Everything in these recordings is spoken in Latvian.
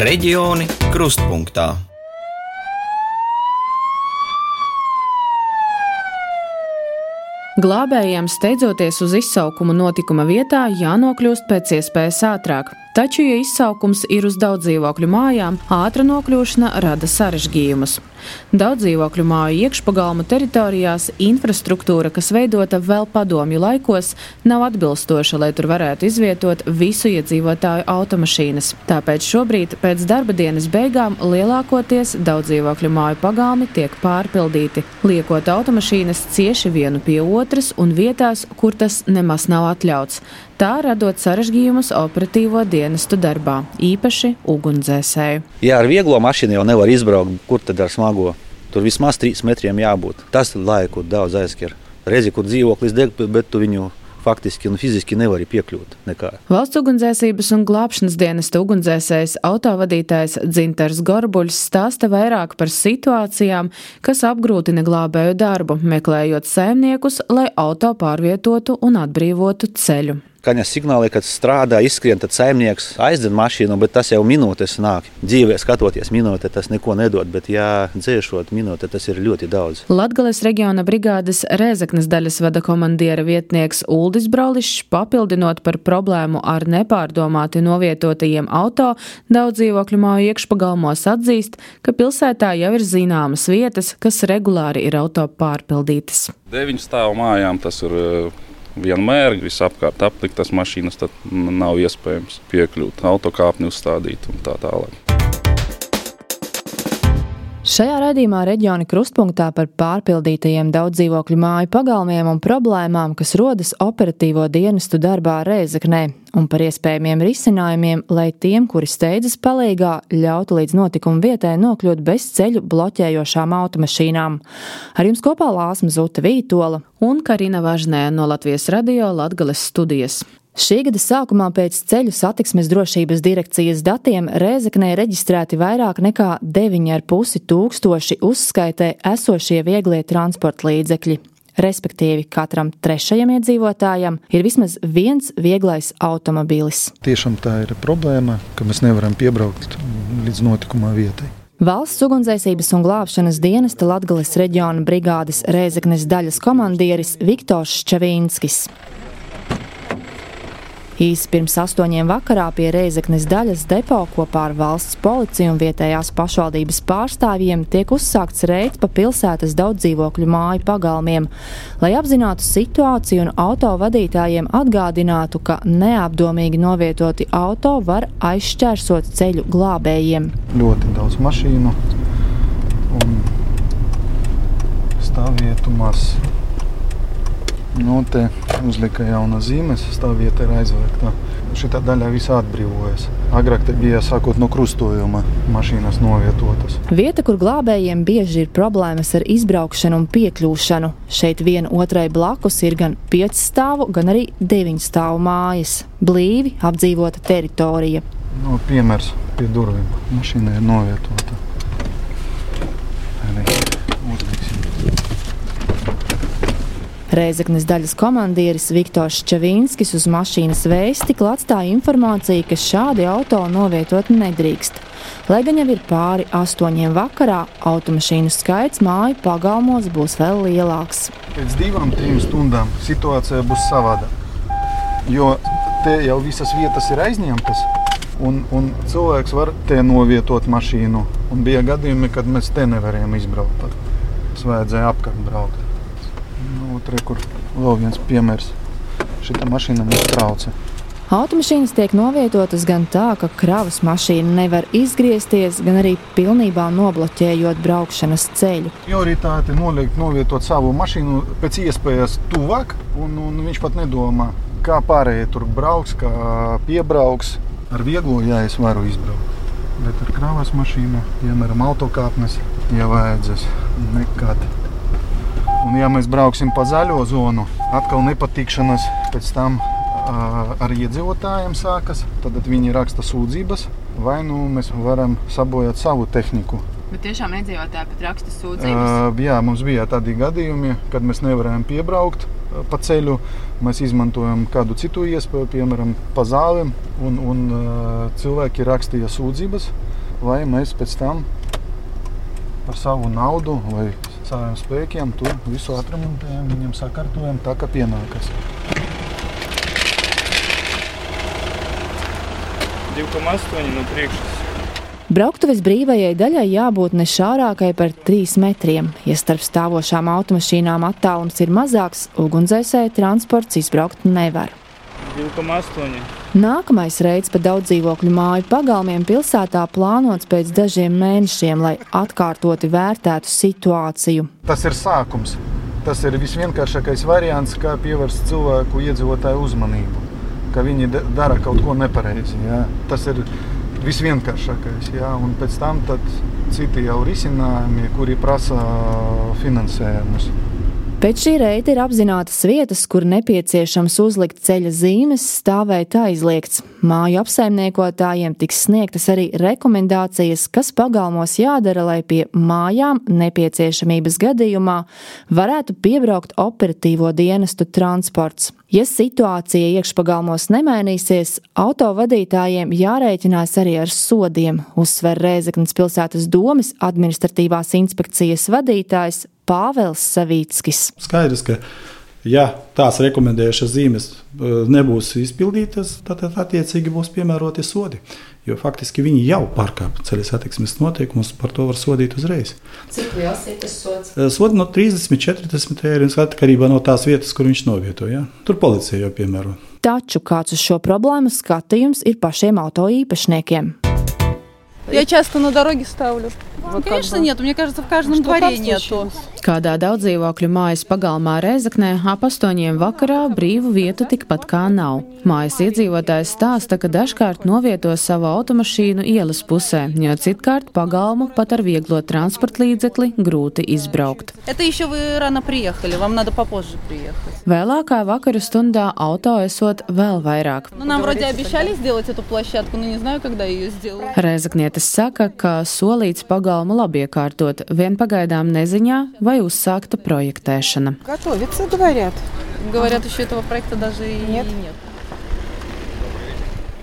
Reģioni krustpunktā. Glābējiem steidzoties uz izsaukumu notikuma vietā, jānokļūst pēc iespējas ātrāk. Taču, ja izsaukums ir uz daudz dzīvokļu mājām, ātra nokļūšana rada sarežģījumus. Daudz dzīvokļu māju iekšpagalmu teritorijās infrastruktūra, kas veidota vēl padomju laikos, nav atbilstoša, lai tur varētu izvietot visu iedzīvotāju automašīnas. Tāpēc šobrīd, pēc darba dienas beigām, lielākoties daudz dzīvokļu māju pagalmi tiek pārpildīti, liekot automašīnas cieši vienu pie otras un vietās, kur tas nemaz nav atļauts tā radot sarežģījumus operatīvo dienestu darbā, īpaši ugunsdzēsēju. Jā, ar vieglo mašīnu jau nevar izbraukt, kur tad ar smago. Tur vismaz trīs metriem jābūt. Tas laiku daudz aizskar. Reizi, kur dzīvoklis deg, bet tu viņu faktiski un fiziski nevari piekļūt. Nekā. Valsts ugunsdzēsības un glābšanas dienesta ugunsdzēsējs autovadītājs Dzinters Gorbuļs stāsta vairāk par situācijām, kas apgrūtina glābēju darbu, meklējot saimniekus, lai auto pārvietotu un atbrīvotu ceļu skaņas signāli, kad strādā, izskrien, tad saimnieks aizdzen mašīnu, bet tas jau minūtes nāk. Dzīvē skatoties, minūte tas neko nedod, bet jā, dzēšot minūte, tas ir ļoti daudz. Latgales reģiona brigādes Rēzeknes daļas vada komandiera vietnieks Uldis Brolišs, papildinot par problēmu ar nepārdomāti novietotajiem auto, daudz dzīvokļu māju iekšpagalmos atzīst, ka pilsētā jau ir zināmas vietas, kas regulāri ir auto pārpildītas. Deviņu stāvu mājām tas ir vienmēr visapkārt apliktas mašīnas, tad nav iespējams piekļūt, autokāpni uzstādīt un tā tālāk. Šajā raidījumā reģiona krustpunktā par pārpildītajiem daudzdzīvokļu māju pagalmiem un problēmām, kas rodas operatīvo dienestu darbā Reizeknē, un par iespējamiem risinājumiem, lai tiem, kuri steidzas palīgā, ļautu līdz notikuma vietai nokļūt bez ceļu bloķējošām automašīnām. Ar jums kopā Lāsma Zuta Vītola un Karina Važnē no Latvijas radio Latgales studijas. Šī gada sākumā pēc ceļu satiksmes drošības direkcijas datiem Rēzeknē reģistrēti vairāk nekā 9,5 tūkstoši uzskaitē esošie vieglie transporta līdzekļi respektīvi katram trešajam iedzīvotājam ir vismaz viens vieglais automobilis. Tiešām tā ir problēma, ka mēs nevaram piebraukt līdz notikuma vietai. Valsts ugunsdzēsības un glābšanas dienesta Latgales reģiona brigādes Rēzeknes daļas komandieris Viktors Čevīnskis. Īsi pirms astoņiem vakarā pie Reizeknes daļas depo kopā ar valsts policiju un vietējās pašvaldības pārstāvjiem tiek uzsākts reids pa pilsētas daudzdzīvokļu māju pagalmiem, lai apzinātu situāciju un auto vadītājiem atgādinātu, ka neapdomīgi novietoti auto var aizšķērsot ceļu glābējiem. Ļoti daudz mašīnu un stāvvietu maz. Nu, te uzlika jauna zīmes, stāvvieta ir aizvērta. Šī daļa visā atbrīvojas. Agrāk te bija sākot no krustojuma mašīnas novietotas. Vieta, kur glābējiem bieži ir problēmas ar izbraukšanu un piekļūšanu. Šeit viena otrai blakus ir gan pieci stāvu, gan arī deviņu stāvu mājas. Blīvi apdzīvota teritorija. No, piemērs pie durvīm. Mašīna ir novietota. Reizeknas daļas komandieris Viktors Čevīnskis uz mašīnas vēstikla atstāja informāciju, ka šādi auto novietot nedrīkst. Lai gan jau ir pāri astoņiem vakarā, automašīnu skaits māju pagalmos būs vēl lielāks. Pēc divām, trim stundām situācija būs savādāka. Jo te jau visas vietas ir aizņemtas, un, un cilvēks var te novietot mašīnu. Un bija gadījumi, kad mēs te nevarējām izbraukt. Mums vajadzēja apkārt braukt. Otra, kur vēl viens piemērs. Šī mašīna mums traucē. Automašīnas tiek novietotas gan tā, ka kravas mašīna nevar izgriezties, gan arī pilnībā nobloķējot braukšanas ceļu. Prioritāte noliekt novietot savu mašīnu pēc iespējas tuvāk, un, un viņš pat nedomā, kā pārējie tur brauks, kā piebrauks. Ar vieglo, ja es varu izbraukt. Bet ar kravas mašīnu, piemēram, autokāpnes, ja vajadzēs nekad. Un, ja mēs brauksim pa zaļo zonu, atkal nepatikšanas pēc tam uh, ar iedzīvotājiem sākas. Tad viņi raksta sūdzības, vai nu mēs varam sabojāt savu tehniku. Bet tiešām iedzīvotāji pat raksta sūdzības. Uh, jā, mums bija tādi gadījumi, kad mēs nevarējām piebraukt pa ceļu. Mēs izmantojam kādu citu iespēju, piemēram, pa zālēm, un, un uh, cilvēki rakstīja sūdzības. lai mēs pēc tam par savu naudu vai saviem spēkiem tur visu atremontējam, viņam sakārtojam tā, kā pienākas. 2,8 no priekšas. Brauktuves brīvajai daļai jābūt ne šārākai par 3 metriem. Ja starp stāvošām automašīnām attālums ir mazāks, ugunsdzēsēji transports izbraukt nevar. 2,8. Nākamais reids pa daudz dzīvokļu māju pagalmiem pilsētā plānots pēc dažiem mēnešiem, lai atkārtoti vērtētu situāciju. Tas ir sākums. Tas ir visvienkāršākais variants, kā pievērst cilvēku iedzīvotāju uzmanību, ka viņi dara kaut ko nepareizi. Jā. Tas ir visvienkāršākais. Jā, un pēc tam citi jau risinājumi, kuri prasa finansējumus. Pēc šī reita ir apzinātas vietas, kur nepieciešams uzlikt ceļa zīmes, stāvēt aizliegts. Māju apsaimniekotājiem tiks sniegtas arī rekomendācijas, kas pagalmos jādara, lai pie mājām nepieciešamības gadījumā varētu piebraukt operatīvo dienestu transports. Ja situācija iekšpagalmos nemainīsies, autovadītājiem jārēķinās arī ar sodiem, uzsver Rēzeknas pilsētas domas administratīvās inspekcijas vadītājs Pāvils Savīckis. Skaidrs, ka ja tās rekomendējušas zīmes e, nebūs izpildītas, tad attiecīgi būs piemēroti sodi. Jo faktiski viņi jau pārkāpa ceļu satiksmes noteikumus, par to var sodīt uzreiz. Cik liels ir tas sods? E, Sodi no 30 līdz 40 eiro atkarībā no tās vietas, kur viņš novieto. Ja? Tur policija jau piemēro. Taču kāds uz šo problēmu skatījums ir pašiem auto īpašniekiem. Я часто на дороге ставлю. Вот Конечно, как бы. нет. Мне кажется, в каждом Что дворе нету. Kādā daudzdzīvokļu mājas pagalmā Reizeknē ap astoņiem vakarā brīvu vietu tikpat kā nav. Mājas iedzīvotājs stāsta, ka dažkārt novieto savu automašīnu ielas pusē, jo citkārt pagalmu pat ar vieglo transporta līdzekli grūti izbraukt. Vēlākā vakaru stundā auto esot vēl vairāk. Reizeknietis saka, ka solīts pagalmu labi iekārtot, vien pagaidām neziņā vai uzsākta проектēšana. Готовится, говорят. Говорят, еще этого проекта даже нет. и нет.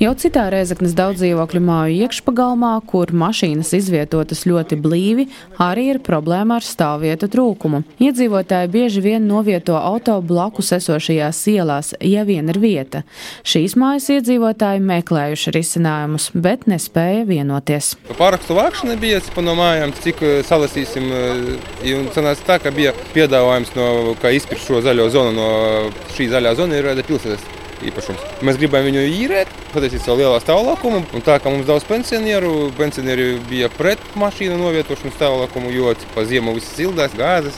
Jau citā Reizeknas daudzdzīvokļu māju iekšpagalmā, kur mašīnas izvietotas ļoti blīvi, arī ir problēma ar stāvvietu trūkumu. Iedzīvotāji bieži vien novieto auto blakus esošajās ielās, ja vien ir vieta. Šīs mājas iedzīvotāji meklējuši risinājumus, bet nespēja vienoties. Pārakstu vākšana bija no mājām, cik eh, salasīsim, eh, sanāca tā, ka bija piedāvājums no, kā izpirkt šo zaļo zonu no šī zaļā zona ir pilsētas īpašums. Mēs gribējām viņu īrēt, patiesībā savu lielā stāvlaukumu. Un tā kā mums daudz pensionieru, pensionieri bija pret mašīnu novietošanu stāvlaukumu, jo pa ziemu viss sildās, gāzes.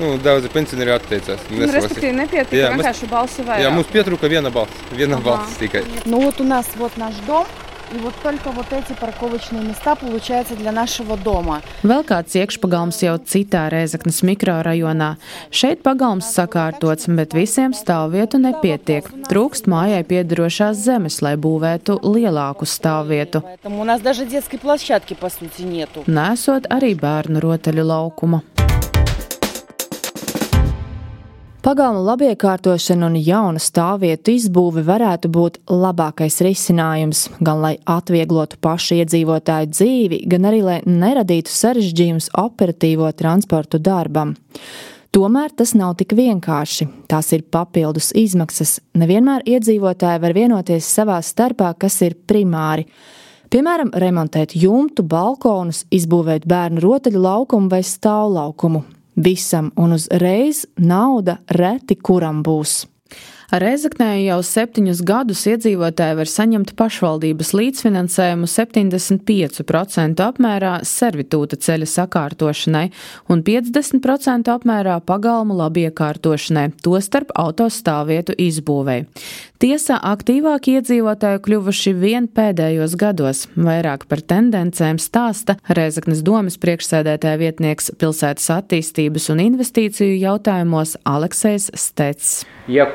Nu, daudzi pensionāri atteicās. Nu, respektīvi, nepietika vienkārši balsu vairāk. Jā, mums pietrūka viena balss. Viena balss tikai. Nu, вот у нас вот наш дом. И вот только вот эти парковочные места получается для нашего дома. Vēl kāds iekšpagalms jau citā Reizeknas mikrorajonā. Šeit pagalms sakārtots, bet visiem stāvvietu nepietiek. Trūkst mājai piedarošās zemes, lai būvētu lielāku stāvvietu. Nesot arī bērnu rotaļu laukuma. Pagalma labiekārtošana un jauna stāvvietu izbūve varētu būt labākais risinājums, gan lai atvieglotu pašu iedzīvotāju dzīvi, gan arī lai neradītu sarežģījumus operatīvo transportu darbam. Tomēr tas nav tik vienkārši. Tās ir papildus izmaksas. Nevienmēr iedzīvotāji var vienoties savā starpā, kas ir primāri. Piemēram, remontēt jumtu, balkonus, izbūvēt bērnu rotaļu laukumu vai stāvlaukumu visam, un uzreiz nauda reti kuram būs. Reizeknē jau septiņus gadus iedzīvotāji var saņemt pašvaldības līdzfinansējumu 75% apmērā servitūta ceļa sakārtošanai un 50% apmērā pagalmu labiekārtošanai, tostarp autostāvvietu izbūvei. Tiesā aktīvāk iedzīvotāji kļuvuši vien pēdējos gados. Vairāk par tendencēm stāsta Reizeknas domas priekšsēdētāja vietnieks pilsētas attīstības un investīciju jautājumos Aleksējs Stets. Ja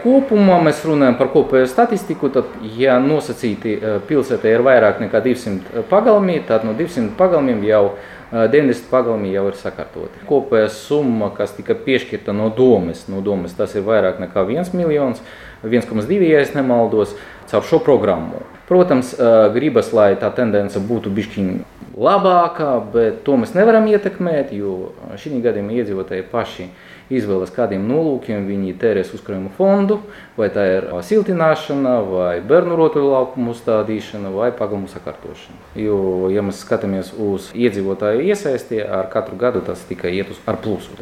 kopumā mēs runājam par kopējo statistiku, tad, ja nosacīti pilsētā ir vairāk nekā 200 pagalmī, tad no 200 pagalmiem jau 90 pagalmi jau ir sakārtoti. Kopējā summa, kas tika piešķirta no domes, no domes tas ir vairāk nekā 1 miljons. 1,2, ja nemaldos, caur šo programmu. Protams, gribas, lai tā tendence būtu bišķiņa labākā, bet to mēs nevaram ietekmēt, jo šī gadījumā iedzīvotāji paši izvēlas, kādiem nolūkiem viņi tērēs uzkrājumu fondu, vai tā ir siltināšana, vai bērnu rotaļlaukumu uzstādīšana, vai pagalmu sakārtošana. Jo, ja mēs skatāmies uz iedzīvotāju iesaisti, ar katru gadu tas tikai iet uz ar plusu.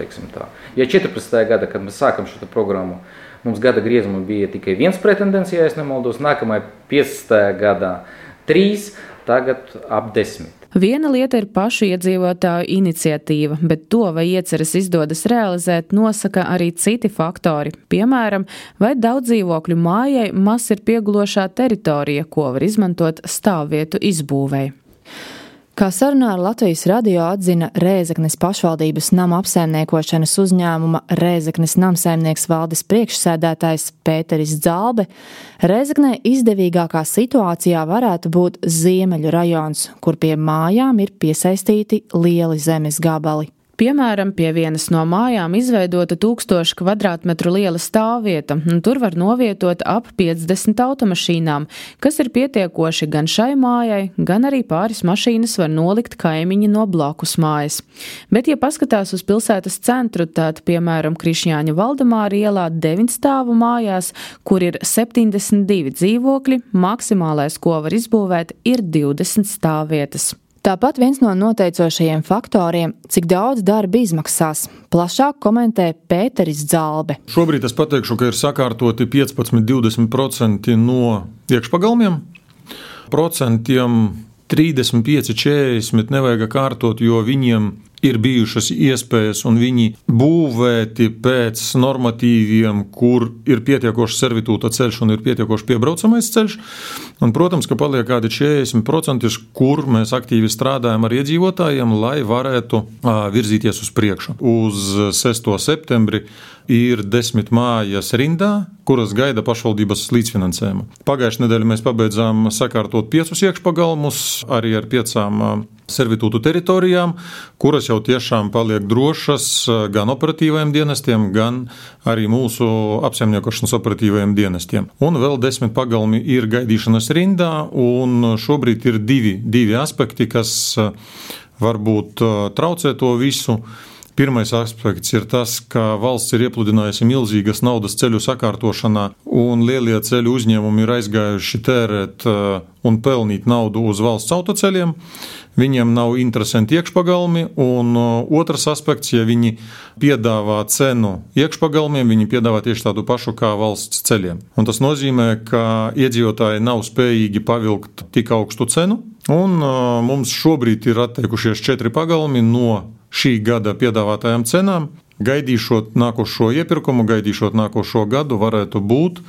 Ja 14. gada, kad mēs sākam šo programmu, mums gada griezumā bija tikai viens pretendents, ja es nemaldos, nākamajā 15. gadā trīs, tagad ap desmit. Viena lieta ir pašu iedzīvotāju iniciatīva, bet to, vai ieceres izdodas realizēt, nosaka arī citi faktori. Piemēram, vai daudz dzīvokļu mājai maz ir piegulošā teritorija, ko var izmantot stāvvietu izbūvēi. Kā sarunā ar Latvijas radio atzina Rēzeknes pašvaldības nama apsaimniekošanas uzņēmuma Rēzeknes namsaimnieks valdes priekšsēdētājs Pēteris Dzalbe, Rēzeknē izdevīgākā situācijā varētu būt ziemeļu rajons, kur pie mājām ir piesaistīti lieli zemes gabali. Piemēram, pie vienas no mājām izveidota 1000 km2 liela stāvvieta, un tur var novietot ap 50 automašīnām, kas ir pietiekoši gan šai mājai, gan arī pāris mašīnas var nolikt kaimiņi no blakus mājas. Bet, ja paskatās uz pilsētas centru, tad, piemēram, Krišņāņa Valdemāra ielā 9 stāvu mājās, kur ir 72 dzīvokļi, maksimālais, ko var izbūvēt, ir 20 stāvvietas. Tāpat viens no noteicošajiem faktoriem, cik daudz darba izmaksās, plašāk komentē Pēteris Zalbe. Šobrīd es pateikšu, ka ir sakārtoti 15-20% no iekšpagalmiem. Procentiem 35-40 nevajag kārtot, jo viņiem ir bijušas iespējas, un viņi būvēti pēc normatīviem, kur ir pietiekoši servitūta ceļš un ir pietiekoši piebraucamais ceļš. Un, protams, ka paliek kādi 40%, kur mēs aktīvi strādājam ar iedzīvotājiem, lai varētu virzīties uz priekšu. Uz 6. septembri ir desmit mājas rindā, kuras gaida pašvaldības līdzfinansējumu. Pagājušajā nedēļā mēs pabeidzām sakārtot piecus iekšpagalmus, arī ar piecām servitūtu teritorijām, kuras jau tiešām paliek drošas gan operatīvajiem dienestiem, gan arī mūsu apsaimniekošanas operatīvajiem dienestiem. Un vēl desmit pagalmi ir gaidīšanas rindā, un šobrīd ir divi, divi aspekti, kas varbūt traucē to visu. Pirmais aspekts ir tas, ka valsts ir iepludinājusi milzīgas naudas ceļu sakārtošanā, un lielie ceļu uzņēmumi ir aizgājuši tērēt un pelnīt naudu uz valsts autoceļiem. Viņiem nav interesanti iekšpagalmi, un otrs aspekts, ja viņi piedāvā cenu iekšpagalmiem, viņi piedāvā tieši tādu pašu kā valsts ceļiem. Un tas nozīmē, ka iedzīvotāji nav spējīgi pavilkt tik augstu cenu, un mums šobrīd ir atteikušies četri pagalmi no šī gada piedāvātajām cenām. Gaidīšot nākošo iepirkumu, gaidīšot nākošo gadu, varētu būt,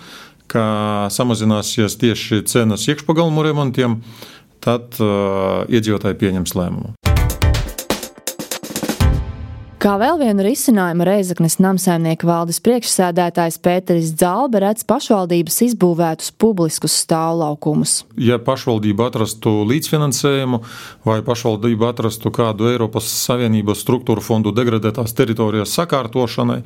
ka samazināsies tieši cenas iekšpagalmu remontiem, tad uh, iedzīvotāji pieņems lēmumu. Kā vēl vienu risinājumu Reizeknas namsaimnieku valdes priekšsēdētājs Pēteris Dzalbe redz pašvaldības izbūvētus publiskus stāvlaukumus. Ja pašvaldība atrastu līdzfinansējumu vai pašvaldība atrastu kādu Eiropas Savienības struktūru fondu degradētās teritorijas sakārtošanai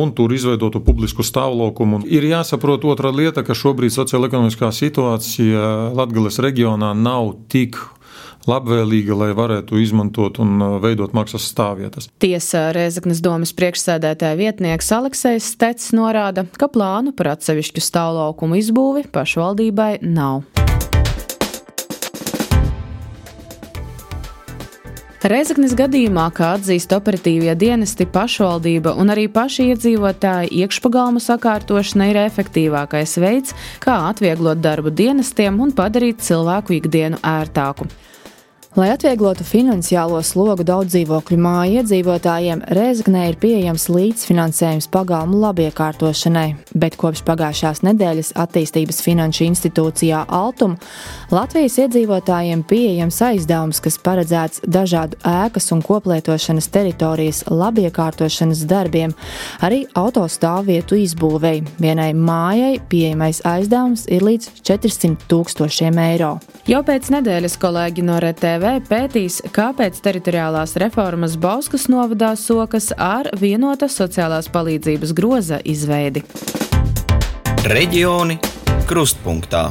un tur izveidotu publisku stāvlaukumu, ir jāsaprot otra lieta, ka šobrīd sociāla-ekonomiskā situācija Latgales reģionā nav tik labvēlīga, lai varētu izmantot un uh, veidot maksas stāvvietas. Tiesa Rēzaknes domas priekšsēdētāja vietnieks Aleksējs Stets norāda, ka plānu par atsevišķu stāvlaukumu izbūvi pašvaldībai nav. Reizeknas gadījumā, kā atzīst operatīvie dienesti, pašvaldība un arī paši iedzīvotāji iekšpagalmu sakārtošana ir efektīvākais veids, kā atvieglot darbu dienestiem un padarīt cilvēku ikdienu ērtāku. Lai atvieglotu finansiālo slogu daudz dzīvokļu māju iedzīvotājiem, Rēzaknē ir pieejams līdzfinansējums pagalmu labiekārtošanai, bet kopš pagājušās nedēļas attīstības finanšu institūcijā Altum Latvijas iedzīvotājiem pieejams aizdevums, kas paredzēts dažādu ēkas un koplietošanas teritorijas labiekārtošanas darbiem, arī autostāvvietu izbūvei. Vienai mājai pieejamais aizdevums ir līdz 400 tūkstošiem eiro. Jau pēc nedēļas kolēģi no RTV TV pētīs, kāpēc teritoriālās reformas Bauskas novadā sokas ar vienotas sociālās palīdzības groza izveidi. Reģioni krustpunktā.